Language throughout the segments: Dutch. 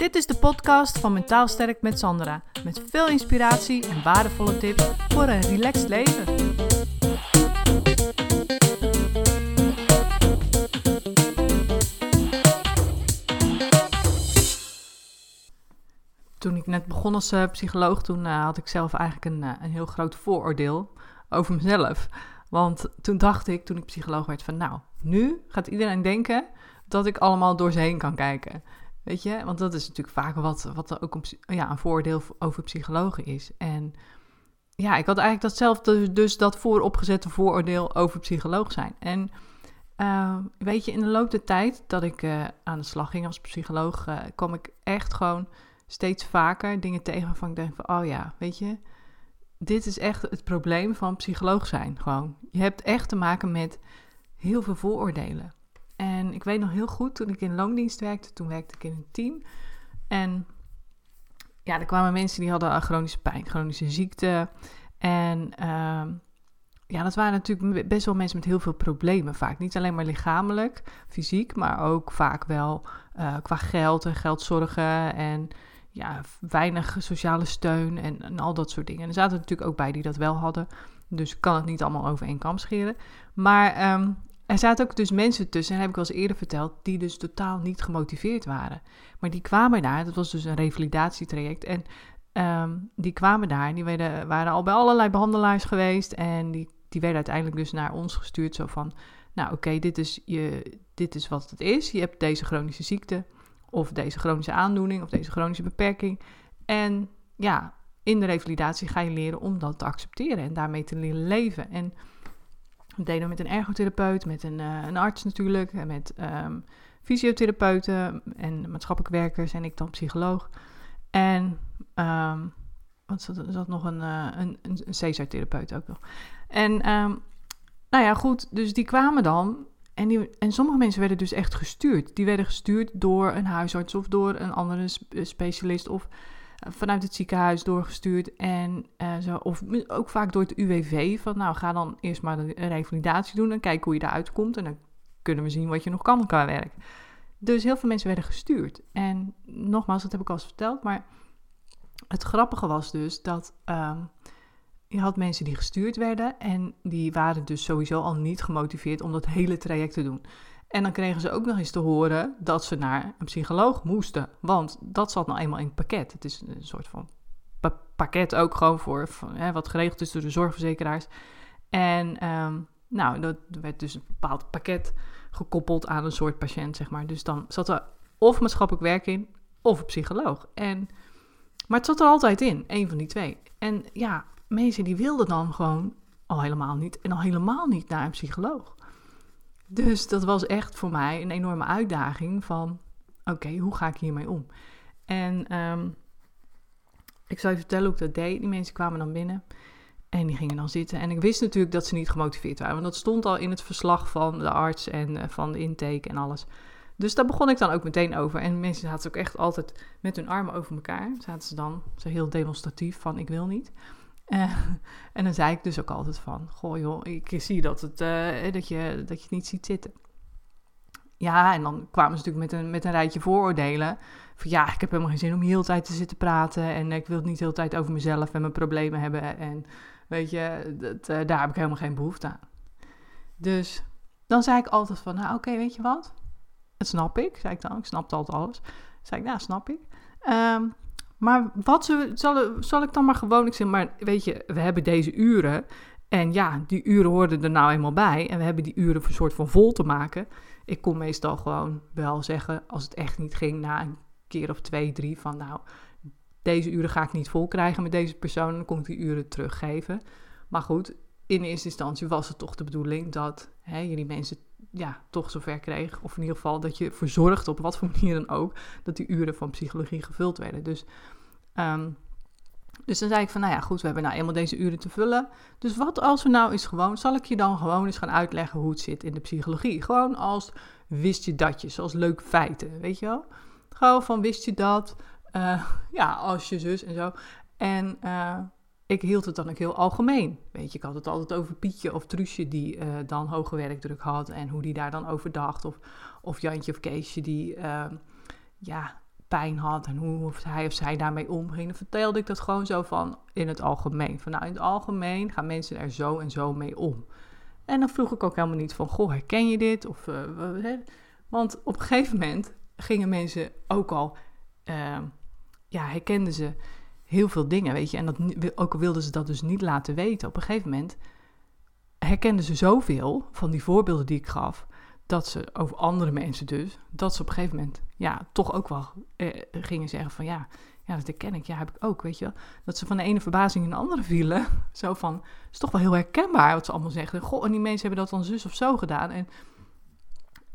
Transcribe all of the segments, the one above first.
Dit is de podcast van Mentaal Sterk met Sandra. Met veel inspiratie en waardevolle tips voor een relaxed leven. Toen ik net begon als uh, psycholoog, toen uh, had ik zelf eigenlijk een, uh, een heel groot vooroordeel over mezelf. Want toen dacht ik, toen ik psycholoog werd, van nou, nu gaat iedereen denken dat ik allemaal door ze heen kan kijken. Weet je, want dat is natuurlijk vaak wat, wat er ook een, ja, een voordeel over psychologen is. En ja, ik had eigenlijk datzelfde, dus dat vooropgezette vooroordeel over psycholoog zijn. En uh, weet je, in de loop der tijd dat ik uh, aan de slag ging als psycholoog, uh, kwam ik echt gewoon steeds vaker dingen tegen waarvan ik denk van, oh ja, weet je, dit is echt het probleem van psycholoog zijn. Gewoon, je hebt echt te maken met heel veel vooroordelen. En ik weet nog heel goed, toen ik in loondienst werkte, toen werkte ik in een team. En ja, er kwamen mensen die hadden chronische pijn, chronische ziekte. En uh, ja, dat waren natuurlijk best wel mensen met heel veel problemen vaak. Niet alleen maar lichamelijk, fysiek, maar ook vaak wel uh, qua geld en geldzorgen en ja, weinig sociale steun en, al dat soort dingen. En er zaten natuurlijk ook bij die dat wel hadden. Dus ik kan het niet allemaal over één kam scheren. Maar um, er zaten ook dus mensen tussen, en heb ik al eens eerder verteld, die dus totaal niet gemotiveerd waren. Maar die kwamen daar, dat was dus een revalidatietraject. En um, die kwamen daar, en die werden, waren al bij allerlei behandelaars geweest. En die, die werden uiteindelijk dus naar ons gestuurd. Zo van, nou oké, dit, is je, dit is wat het is. Je hebt deze chronische ziekte, of deze chronische aandoening, of deze chronische beperking. En ja, in de revalidatie ga je leren om dat te accepteren en daarmee te leren leven. En deden met een ergotherapeut, met een, uh, een arts natuurlijk, en met um, fysiotherapeuten en maatschappelijk werkers en ik dan psycholoog. En um, wat zat, zat nog een, uh, een, een, Cesar-therapeut ook nog. En um, nou ja, goed, dus die kwamen dan. En, die, en sommige mensen werden dus echt gestuurd. Die werden gestuurd door een huisarts of door een andere specialist of vanuit het ziekenhuis doorgestuurd. En, uh, zo, of ook vaak door het UWV. Van nou, ga dan eerst maar een revalidatie doen en kijk hoe je eruit komt. En dan kunnen we zien wat je nog kan qua werk. Dus heel veel mensen werden gestuurd. En nogmaals, dat heb ik al eens verteld. Maar het grappige was dus dat um, je had mensen die gestuurd werden. En die waren dus sowieso al niet gemotiveerd om dat hele traject te doen. En dan kregen ze ook nog eens te horen dat ze naar een psycholoog moesten. Want dat zat nou eenmaal in het pakket. Het is een soort van pa pakket ook gewoon voor van, hè, wat geregeld is door de zorgverzekeraars. En um, nou, dat werd dus een bepaald pakket gekoppeld aan een soort patiënt, zeg maar. Dus dan zat er of maatschappelijk werk in, of een psycholoog. En, maar het zat er altijd in, een van die twee. En ja, mensen die wilden dan gewoon al helemaal niet. En al helemaal niet naar een psycholoog. Dus dat was echt voor mij een enorme uitdaging van, oké, hoe ga ik hiermee om? En um, ik zal je vertellen hoe ik dat deed. Die mensen kwamen dan binnen en die gingen dan zitten. En ik wist natuurlijk dat ze niet gemotiveerd waren, want dat stond al in het verslag van de arts en uh, van de intake en alles. Dus daar begon ik dan ook meteen over. En mensen zaten ook echt altijd met hun armen over elkaar. Zaten ze dan zo heel demonstratief van, ik wil niet. Uh, en dan zei ik dus ook altijd van, goh joh, ik zie dat, het, uh, dat, je, dat je het niet ziet zitten. Ja, en dan kwamen ze natuurlijk met een, met een rijtje vooroordelen. Van ja, ik heb helemaal geen zin om de hele tijd te zitten praten. En ik wil niet de hele tijd over mezelf en mijn problemen hebben. En weet je, dat, uh, daar heb ik helemaal geen behoefte aan. Dus dan zei ik altijd van, nou oké, weet je wat? Dat snap ik, zei ik dan. Ik snapte altijd alles. zei ik, nou, snap ik. Um, maar wat zal, zal ik dan maar gewoon, ik zeg maar, weet je, we hebben deze uren. En ja, die uren hoorden er nou eenmaal bij. En we hebben die uren een soort van vol te maken. Ik kon meestal gewoon wel zeggen, als het echt niet ging, na een keer of twee, drie, van nou, deze uren ga ik niet vol krijgen met deze persoon. Dan kon ik die uren teruggeven. Maar goed, in eerste instantie was het toch de bedoeling dat hè, je die mensen ja, toch zover kreeg. Of in ieder geval dat je verzorgd op wat voor manier dan ook, dat die uren van psychologie gevuld werden. Dus, um, dus dan zei ik van, nou ja, goed, we hebben nou eenmaal deze uren te vullen. Dus wat als we nou eens gewoon, zal ik je dan gewoon eens gaan uitleggen hoe het zit in de psychologie? Gewoon als wist je datje, zoals leuke feiten, weet je wel? Gewoon van wist je dat, uh, ja, als je zus en zo. En uh, ik hield het dan ook heel algemeen. Weet je, ik had het altijd over Pietje of Truusje die uh, dan hoge werkdruk had en hoe die daar dan over dacht. Of, of Jantje of Keesje die uh, ja, pijn had en hoe hij of zij daarmee omging, dan vertelde ik dat gewoon zo van in het algemeen. Van nou, in het algemeen gaan mensen er zo en zo mee om. En dan vroeg ik ook helemaal niet van, goh, herken je dit? Of, uh, want op een gegeven moment gingen mensen ook al, uh, ja, herkenden ze heel veel dingen, weet je. En dat, ook wilden ze dat dus niet laten weten, op een gegeven moment herkenden ze zoveel van die voorbeelden die ik gaf, dat ze over andere mensen dus, dat ze op een gegeven moment, ja, toch ook wel eh, gingen zeggen van, ja, ja, dat ken ik, ja, heb ik ook, weet je. Dat ze van de ene verbazing in de andere vielen. Zo van, het is toch wel heel herkenbaar wat ze allemaal zeggen. Goh, en die mensen hebben dat dan zus of zo gedaan. En,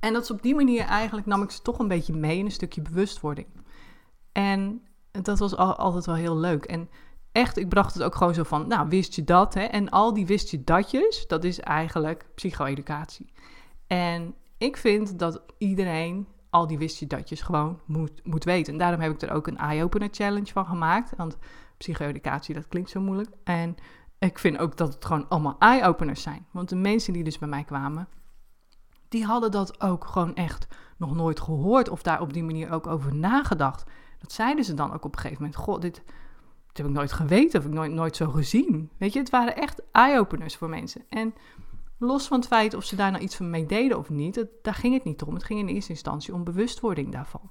en dat is op die manier eigenlijk, nam ik ze toch een beetje mee in een stukje bewustwording. En dat was al, altijd wel heel leuk. En echt, ik bracht het ook gewoon zo van, nou, wist je dat? Hè? En al die wist je datjes, dat is eigenlijk psycho-educatie. En ik vind dat iedereen al die wist je datjes gewoon moet, moet weten. En daarom heb ik er ook een eye-opener challenge van gemaakt. Want psycho-educatie, dat klinkt zo moeilijk. En ik vind ook dat het gewoon allemaal eye-openers zijn. Want de mensen die dus bij mij kwamen, die hadden dat ook gewoon echt nog nooit gehoord. Of daar op die manier ook over nagedacht. Dat zeiden ze dan ook op een gegeven moment. God, dit, heb ik nooit geweten of ik nooit, nooit zo gezien. Weet je, het waren echt eye-openers voor mensen. En los van het feit of ze daar nou iets van mee deden of niet, daar ging het niet om. Het ging in eerste instantie om bewustwording daarvan.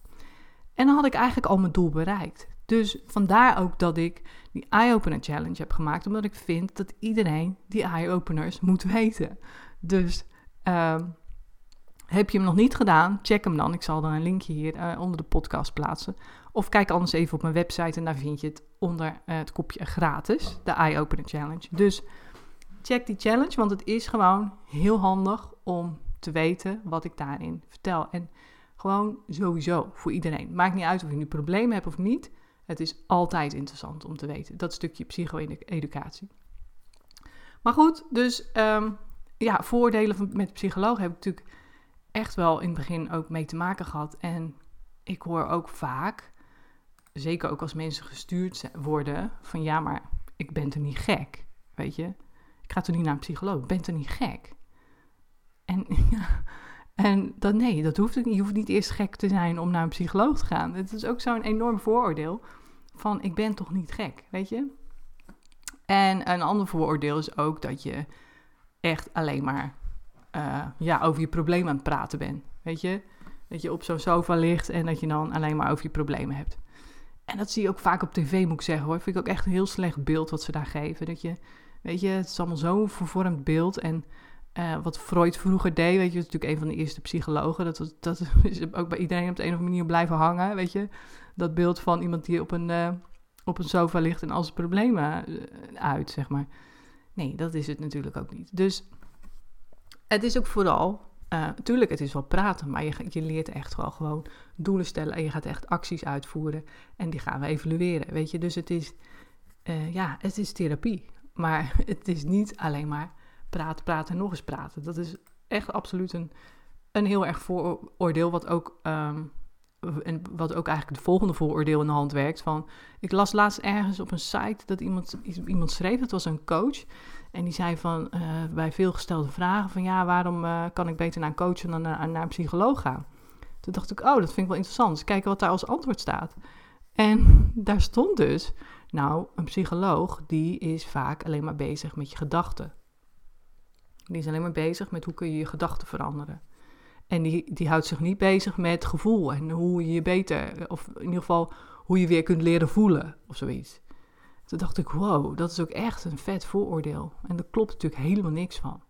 En dan had ik eigenlijk al mijn doel bereikt. Dus vandaar ook dat ik die Eye-Opener Challenge heb gemaakt, omdat ik vind dat iedereen die eye-openers moet weten. Dus ehm, heb je hem nog niet gedaan, check hem dan. Ik zal dan een linkje hier uh, onder de podcast plaatsen. Of kijk anders even op mijn website en daar vind je het onder uh, het kopje gratis, de Eye Opener Challenge. Dus check die challenge, want het is gewoon heel handig om te weten wat ik daarin vertel. En gewoon sowieso voor iedereen. Maakt niet uit of je nu problemen hebt of niet. Het is altijd interessant om te weten. Dat stukje psycho-educatie. Maar goed, dus um, ja, voordelen van, met psychologen heb ik natuurlijk echt wel in het begin ook mee te maken gehad. En ik hoor ook vaak, zeker ook als mensen gestuurd worden, van ja, maar ik ben er niet gek, weet je. Ik ga toch niet naar een psycholoog, ik ben er niet gek. En, en dat, nee, dat hoeft niet. Je hoeft niet eerst gek te zijn om naar een psycholoog te gaan. Het is ook zo'n enorm vooroordeel van ik ben toch niet gek, weet je. En een ander vooroordeel is ook dat je echt alleen maar uh, ja, over je probleem aan het praten bent. Weet je? Dat je op zo'n sofa ligt en dat je dan alleen maar over je problemen hebt. En dat zie je ook vaak op tv, moet ik zeggen hoor. Vind ik ook echt een heel slecht beeld wat ze daar geven. Dat je, weet je, het is allemaal zo'n vervormd beeld. En uh, wat Freud vroeger deed, weet je, is natuurlijk een van de eerste psychologen. Dat, dat is ook bij iedereen op de een of andere manier blijven hangen, weet je. Dat beeld van iemand die op een, uh, op een sofa ligt en al zijn problemen uit, zeg maar. Nee, dat is het natuurlijk ook niet. Dus het is ook vooral, uh, het is wel praten, maar je, je leert echt wel gewoon doelen stellen en je gaat echt acties uitvoeren en die gaan we evalueren, weet je. Dus het is, uh, ja, het is therapie, maar het is niet alleen maar praten, praten en nog eens praten. Dat is echt absoluut een, een heel erg vooroordeel, wat ook, um, en wat ook eigenlijk de volgende vooroordeel in de hand werkt. Van, ik las laatst ergens op een site dat iemand, iemand schreef, het was een coach, en die zei van, uh, bij veelgestelde vragen van ja, waarom uh, kan ik beter naar een coach dan naar, naar, een psycholoog gaan? Toen dacht ik, oh, dat vind ik wel interessant. Dus kijken wat daar als antwoord staat. En daar stond dus, nou, een psycholoog die is vaak alleen maar bezig met je gedachten. Die is alleen maar bezig met hoe kun je je gedachten veranderen. En die, die houdt zich niet bezig met gevoel en hoe je je beter, of in ieder geval hoe je weer kunt leren voelen of zoiets. Toen dacht ik, wow, dat is ook echt een vet vooroordeel. En daar klopt natuurlijk helemaal niks van.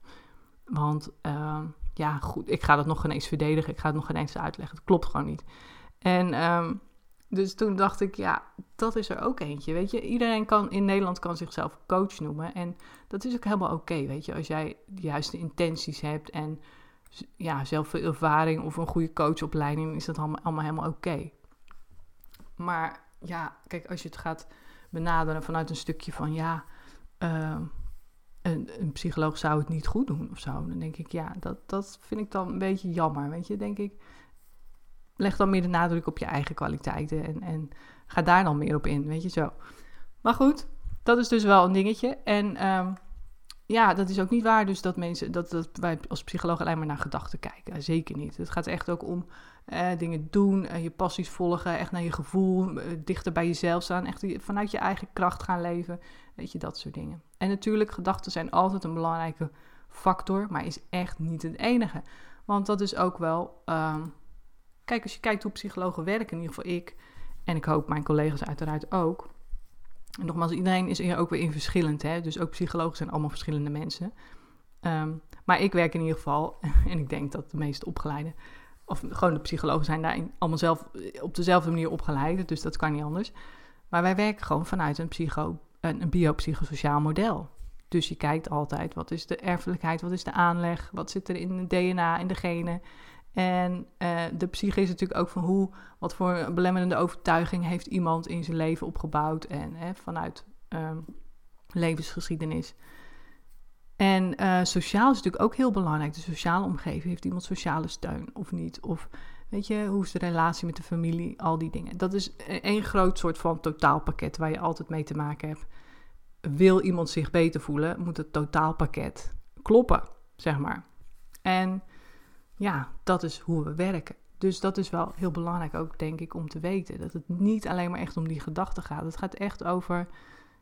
Want uh, ja, goed, ik ga dat nog geen eens verdedigen. Ik ga het nog geen eens uitleggen. Het klopt gewoon niet. En um, dus toen dacht ik, ja, dat is er ook eentje. Weet je, iedereen kan in Nederland kan zichzelf coach noemen. En dat is ook helemaal oké, weet je. Als jij de juiste intenties hebt en ja, zelf ervaring of een goede coachopleiding, is dat allemaal, helemaal oké. Maar ja, kijk, als je het gaat benaderen vanuit een stukje van ja, uh, een, een, psycholoog zou het niet goed doen of zo. Dan denk ik, ja, dat, dat vind ik dan een beetje jammer. Weet je, denk ik, leg dan meer de nadruk op je eigen kwaliteiten en, en ga daar dan meer op in, weet je zo. Maar goed, dat is dus wel een dingetje. En um, ja, dat is ook niet waar dus dat mensen, dat, dat wij als psycholoog alleen maar naar gedachten kijken. Zeker niet. Het gaat echt ook om eh, dingen doen, eh, je passies volgen, echt naar je gevoel, eh, dichter bij jezelf staan, echt vanuit je eigen kracht gaan leven. Weet je, dat soort dingen. En natuurlijk, gedachten zijn altijd een belangrijke factor, maar is echt niet het enige. Want dat is ook wel. Ehm, kijk, als je kijkt hoe psychologen werken, in ieder geval ik, en ik hoop mijn collega's uiteraard ook. Nogmaals, iedereen is ook weer in verschillend. Hè? Dus ook psychologen zijn allemaal verschillende mensen. Ehm, maar ik werk in ieder geval, en ik denk dat de meeste opgeleiden, of gewoon de psychologen zijn daar allemaal zelf op dezelfde manier opgeleid, dus dat kan niet anders. Maar wij werken gewoon vanuit een, psycho, een, een biopsychosociaal model. Dus je kijkt altijd, wat is de erfelijkheid, wat is de aanleg, wat zit er in het DNA, in de genen. En uh, de psyche is natuurlijk ook van hoe, wat voor belemmerende overtuiging heeft iemand in zijn leven opgebouwd en hè, vanuit um, levensgeschiedenis. En uh, sociaal is natuurlijk ook heel belangrijk. De sociale omgeving. Heeft iemand sociale steun of niet? Of weet je, hoe is de relatie met de familie? Al die dingen. Dat is één groot soort van totaalpakket waar je altijd mee te maken hebt. Wil iemand zich beter voelen, moet het totaalpakket kloppen, zeg maar. En ja, dat is hoe we werken. Dus dat is wel heel belangrijk ook, denk ik, om te weten. Dat het niet alleen maar echt om die gedachten gaat. Het gaat echt over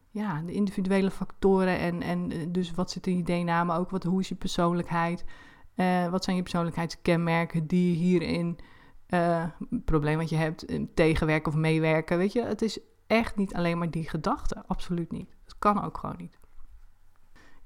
ja, de individuele factoren en, en eh, dus wat zit in je DNA, maar ook wat, hoe is je persoonlijkheid? Uh, wat zijn je persoonlijkheidskenmerken die hierin uh, probleem wat je hebt, tegenwerken of meewerken? Weet je, het is echt niet alleen maar die gedachten, absoluut niet. Het kan ook gewoon niet.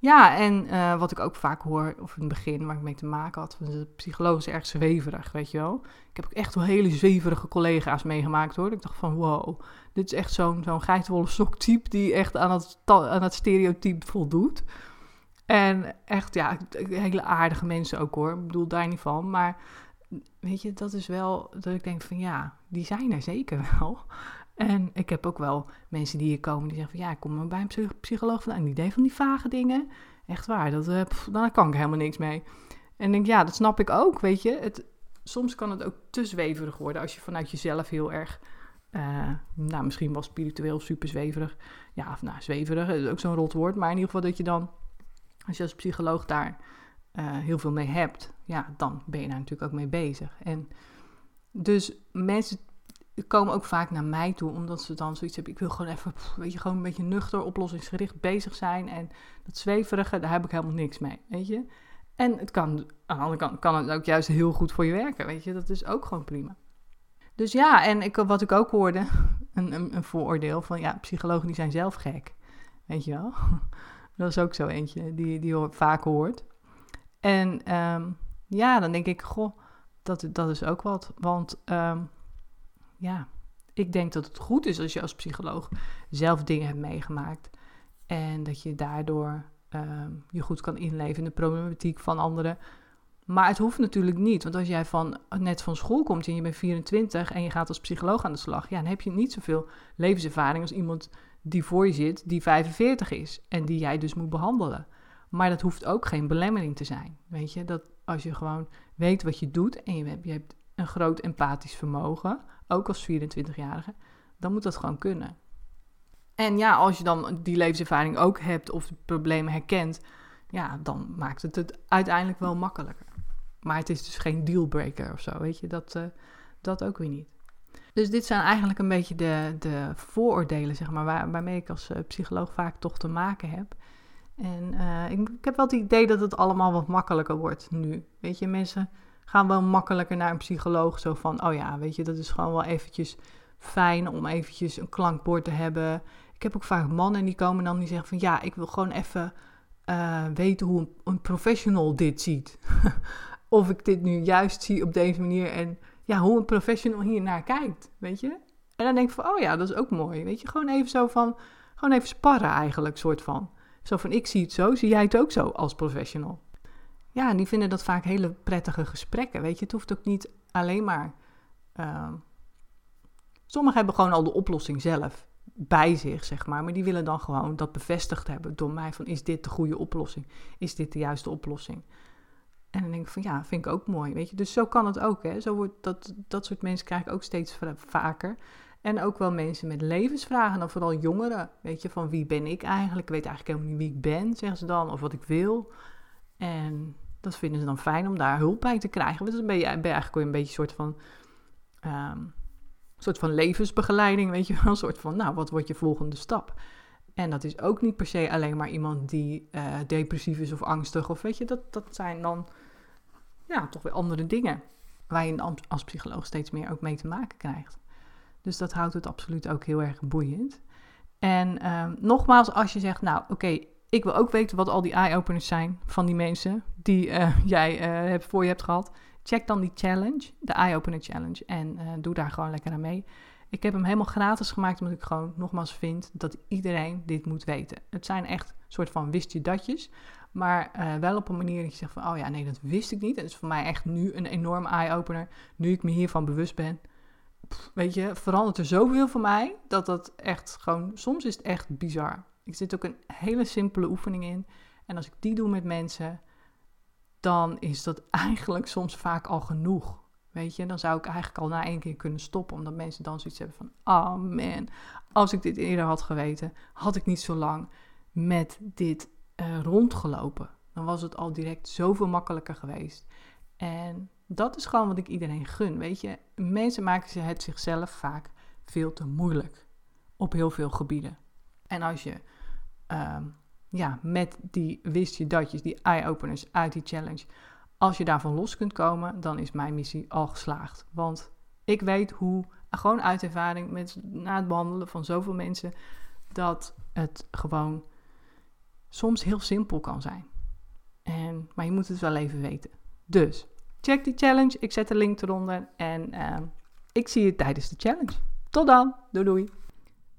Ja, en uh, wat ik ook vaak hoor, of in het begin waar ik mee te maken had, van de psycholoog is erg zweverig, weet je wel. Ik heb ook echt wel hele zweverige collega's meegemaakt hoor. Ik dacht van wow, dit is echt zo'n zo'n geitenwolle sok type die echt aan het, aan het stereotype voldoet. En echt, ja, hele aardige mensen ook hoor. Ik bedoel daar niet van. Maar weet je, dat is wel dat ik denk van ja, die zijn er zeker wel. En ik heb ook wel mensen die hier komen die zeggen van ja, ik kom bij een psycholoog vandaan. Die deed van die vage dingen. Echt waar, dat, uh, daar kan ik helemaal niks mee. En ik denk, ja, dat snap ik ook, weet je. Het, soms kan het ook te zweverig worden als je vanuit jezelf heel erg, uh, nou misschien wel spiritueel super zweverig. Ja, of nou, zweverig is ook zo'n rot woord. Maar in ieder geval dat je dan, als je als psycholoog daar uh, heel veel mee hebt, ja, dan ben je daar natuurlijk ook mee bezig. En dus mensen komen ook vaak naar mij toe, omdat ze dan zoiets hebben. Ik wil gewoon even, weet je, gewoon een beetje nuchter, oplossingsgericht bezig zijn. En dat zweverige, daar heb ik helemaal niks mee, weet je. En het kan, aan de andere kant kan het ook juist heel goed voor je werken, weet je. Dat is ook gewoon prima. Dus ja, en ik, wat ik ook hoorde, een, een, een vooroordeel van, ja, psychologen die zijn zelf gek. Weet je wel? Dat is ook zo eentje die, die je vaak hoort. En um, ja, dan denk ik, goh, dat, dat is ook wat. Want um, ja, ik denk dat het goed is als je als psycholoog zelf dingen hebt meegemaakt. En dat je daardoor uh, je goed kan inleven in de problematiek van anderen. Maar het hoeft natuurlijk niet. Want als jij van, net van school komt en je bent 24 en je gaat als psycholoog aan de slag, ja, dan heb je niet zoveel levenservaring als iemand die voor je zit, die 45 is en die jij dus moet behandelen. Maar dat hoeft ook geen belemmering te zijn. Weet je, dat als je gewoon weet wat je doet en je hebt, je hebt een groot empathisch vermogen, ook als 24-jarige, dan moet dat gewoon kunnen. En ja, als je dan die levenservaring ook hebt of de problemen herkent, ja, dan maakt het het uiteindelijk wel makkelijker. Maar het is dus geen dealbreaker of zo, weet je, dat, uh, dat ook weer niet. Dus dit zijn eigenlijk een beetje de, de vooroordelen, zeg maar, waar, waarmee ik als uh, psycholoog vaak toch te maken heb. En uh, ik, ik, heb wel het idee dat het allemaal wat makkelijker wordt nu. Weet je, mensen gaan wel makkelijker naar een psycholoog. Zo van, oh ja, weet je, dat is gewoon wel eventjes fijn om eventjes een klankbord te hebben. Ik heb ook vaak mannen die komen dan die zeggen van, ja, ik wil gewoon even uh, weten hoe een, een, professional dit ziet. of ik dit nu juist zie op deze manier en ja, hoe een professional hier naar kijkt, weet je. En dan denk ik van, oh ja, dat is ook mooi, weet je. Gewoon even zo van, gewoon even sparren eigenlijk, soort van. Zo van, ik zie het zo, zie jij het ook zo als professional? Ja, en die vinden dat vaak hele prettige gesprekken. Weet je, het hoeft ook niet alleen maar. Uh, sommigen hebben gewoon al de oplossing zelf bij zich, zeg maar. Maar die willen dan gewoon dat bevestigd hebben door mij: van is dit de goede oplossing? Is dit de juiste oplossing? En dan denk ik van ja, vind ik ook mooi. Weet je, dus zo kan het ook. Hè? Zo wordt dat, dat soort mensen krijg ik ook steeds vaker. En ook wel mensen met levensvragen, dan vooral jongeren. Weet je, van wie ben ik eigenlijk? Ik weet eigenlijk helemaal niet wie ik ben, zeggen ze dan, of wat ik wil. En dat vinden ze dan fijn om daar hulp bij te krijgen. Want dan ben je, ben je eigenlijk een beetje een soort van ehm, soort van levensbegeleiding, weet je. Een soort van, nou, wat wordt je volgende stap? En dat is ook niet per se alleen maar iemand die uh, depressief is of angstig. Of weet je, dat, dat zijn dan ja, toch weer andere dingen. Waar je als psycholoog steeds meer ook mee te maken krijgt. Dus dat houdt het absoluut ook heel erg boeiend. En ehm, nogmaals, als je zegt, nou oké, ik wil ook weten wat al die eye-openers zijn van die mensen die uh, jij uh, hebt, voor je hebt gehad. Check dan die challenge, de eye-opener challenge. En uh, doe daar gewoon lekker aan mee. Ik heb hem helemaal gratis gemaakt omdat ik gewoon nogmaals vind dat iedereen dit moet weten. Het zijn echt soort van wist je datjes. Maar wel op een manier dat je zegt van, oh ja, nee, dat wist ik niet. En het is voor mij echt nu een enorme eye-opener. Nu ik me hiervan bewust ben weet je, verandert er zoveel voor mij dat dat echt gewoon, soms is het echt bizar. Ik zit ook een hele simpele oefening in. En als ik die doe met mensen, dan is dat eigenlijk soms vaak al genoeg. Weet je, dan zou ik eigenlijk al na één keer kunnen stoppen, omdat mensen dan zoiets hebben van: oh man, als ik dit eerder had geweten, had ik niet zo lang met dit uh, rondgelopen. Dan was het al direct zoveel makkelijker geweest. En dat is gewoon wat ik iedereen gun. Weet je, mensen maken het zichzelf vaak veel te moeilijk op heel veel gebieden. En als je ehm, ja, met die wist je datjes, die eye-openers uit die challenge, als je daarvan los kunt komen, dan is mijn missie al geslaagd. Want ik weet hoe, gewoon uit ervaring, met, na het behandelen van zoveel mensen, dat het gewoon soms heel simpel kan zijn. En, maar je moet het wel even weten. Dus check die challenge. Ik zet de link eronder. En uh, ik zie je tijdens de challenge. Tot dan. Doei doei.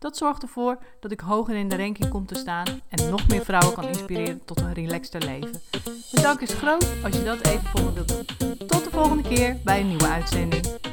Dat zorgt ervoor dat ik hoger in de ranking kom te staan en nog meer vrouwen kan inspireren tot een relaxter leven. Dank is groot als je dat even voor me wilt doen. Tot de volgende keer bij een nieuwe uitzending.